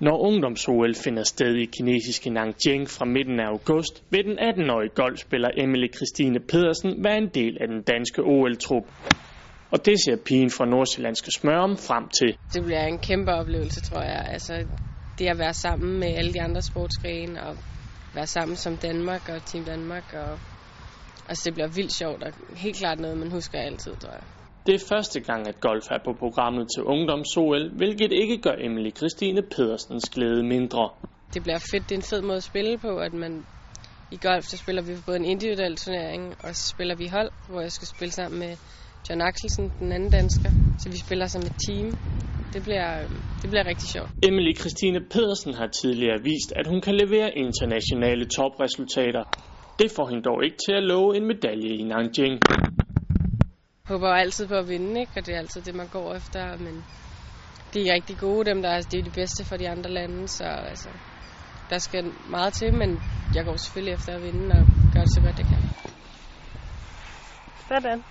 Når ungdoms-OL finder sted i kinesiske Nanjing fra midten af august, vil den 18-årige golfspiller Emily Christine Pedersen være en del af den danske OL-trup. Og det ser pigen fra Nordsjællandske Smørum frem til. Det bliver en kæmpe oplevelse, tror jeg. Altså, det at være sammen med alle de andre sportsgrene og være sammen som Danmark og Team Danmark. Og, altså, det bliver vildt sjovt og helt klart noget, man husker altid, tror jeg. Det er første gang, at golf er på programmet til ungdoms-OL, hvilket ikke gør Emily Christine Pedersens glæde mindre. Det bliver fedt. Det er en fed måde at spille på, at man i golf, så spiller vi både en individuel turnering, og så spiller vi hold, hvor jeg skal spille sammen med John Axelsen, den anden dansker. Så vi spiller som et team. Det bliver, det bliver rigtig sjovt. Emily Christine Pedersen har tidligere vist, at hun kan levere internationale topresultater. Det får hende dog ikke til at love en medalje i Nanjing håber altid på at vinde, ikke? og det er altid det, man går efter, men de er rigtig gode, dem der er, altså, det er de bedste for de andre lande, så altså, der skal meget til, men jeg går selvfølgelig efter at vinde og gøre det så godt, jeg kan. Sådan.